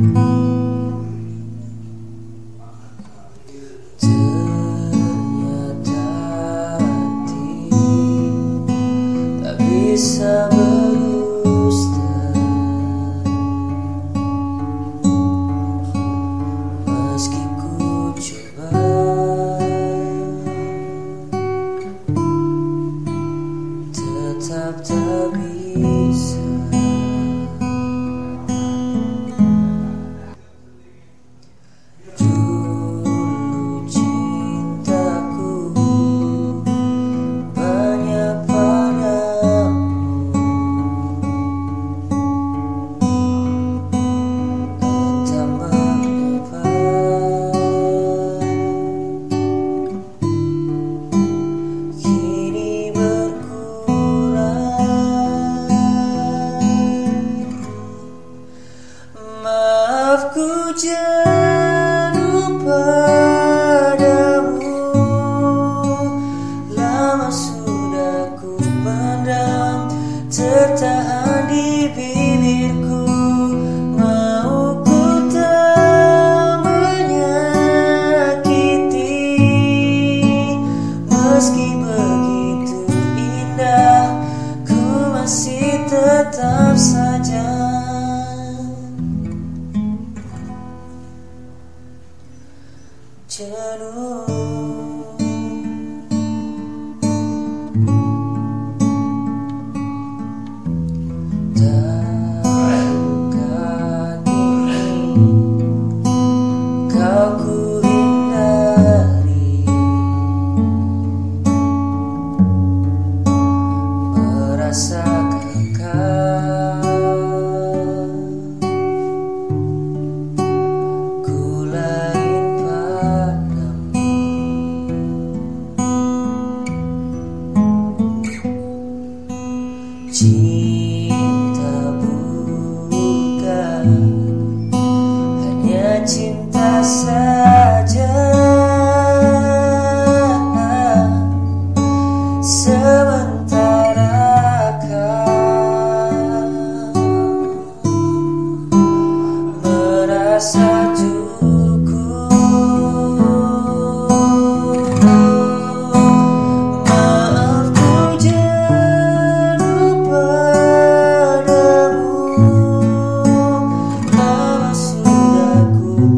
Ternyata hati tak bisa Tertahan di bibirku. Mau ku tak menyakiti. Meski begitu indah Ku masih tetap saja jenuh saja. Sementara kau merasa cukup. Maafku jatuh padamu. Lama sudah ku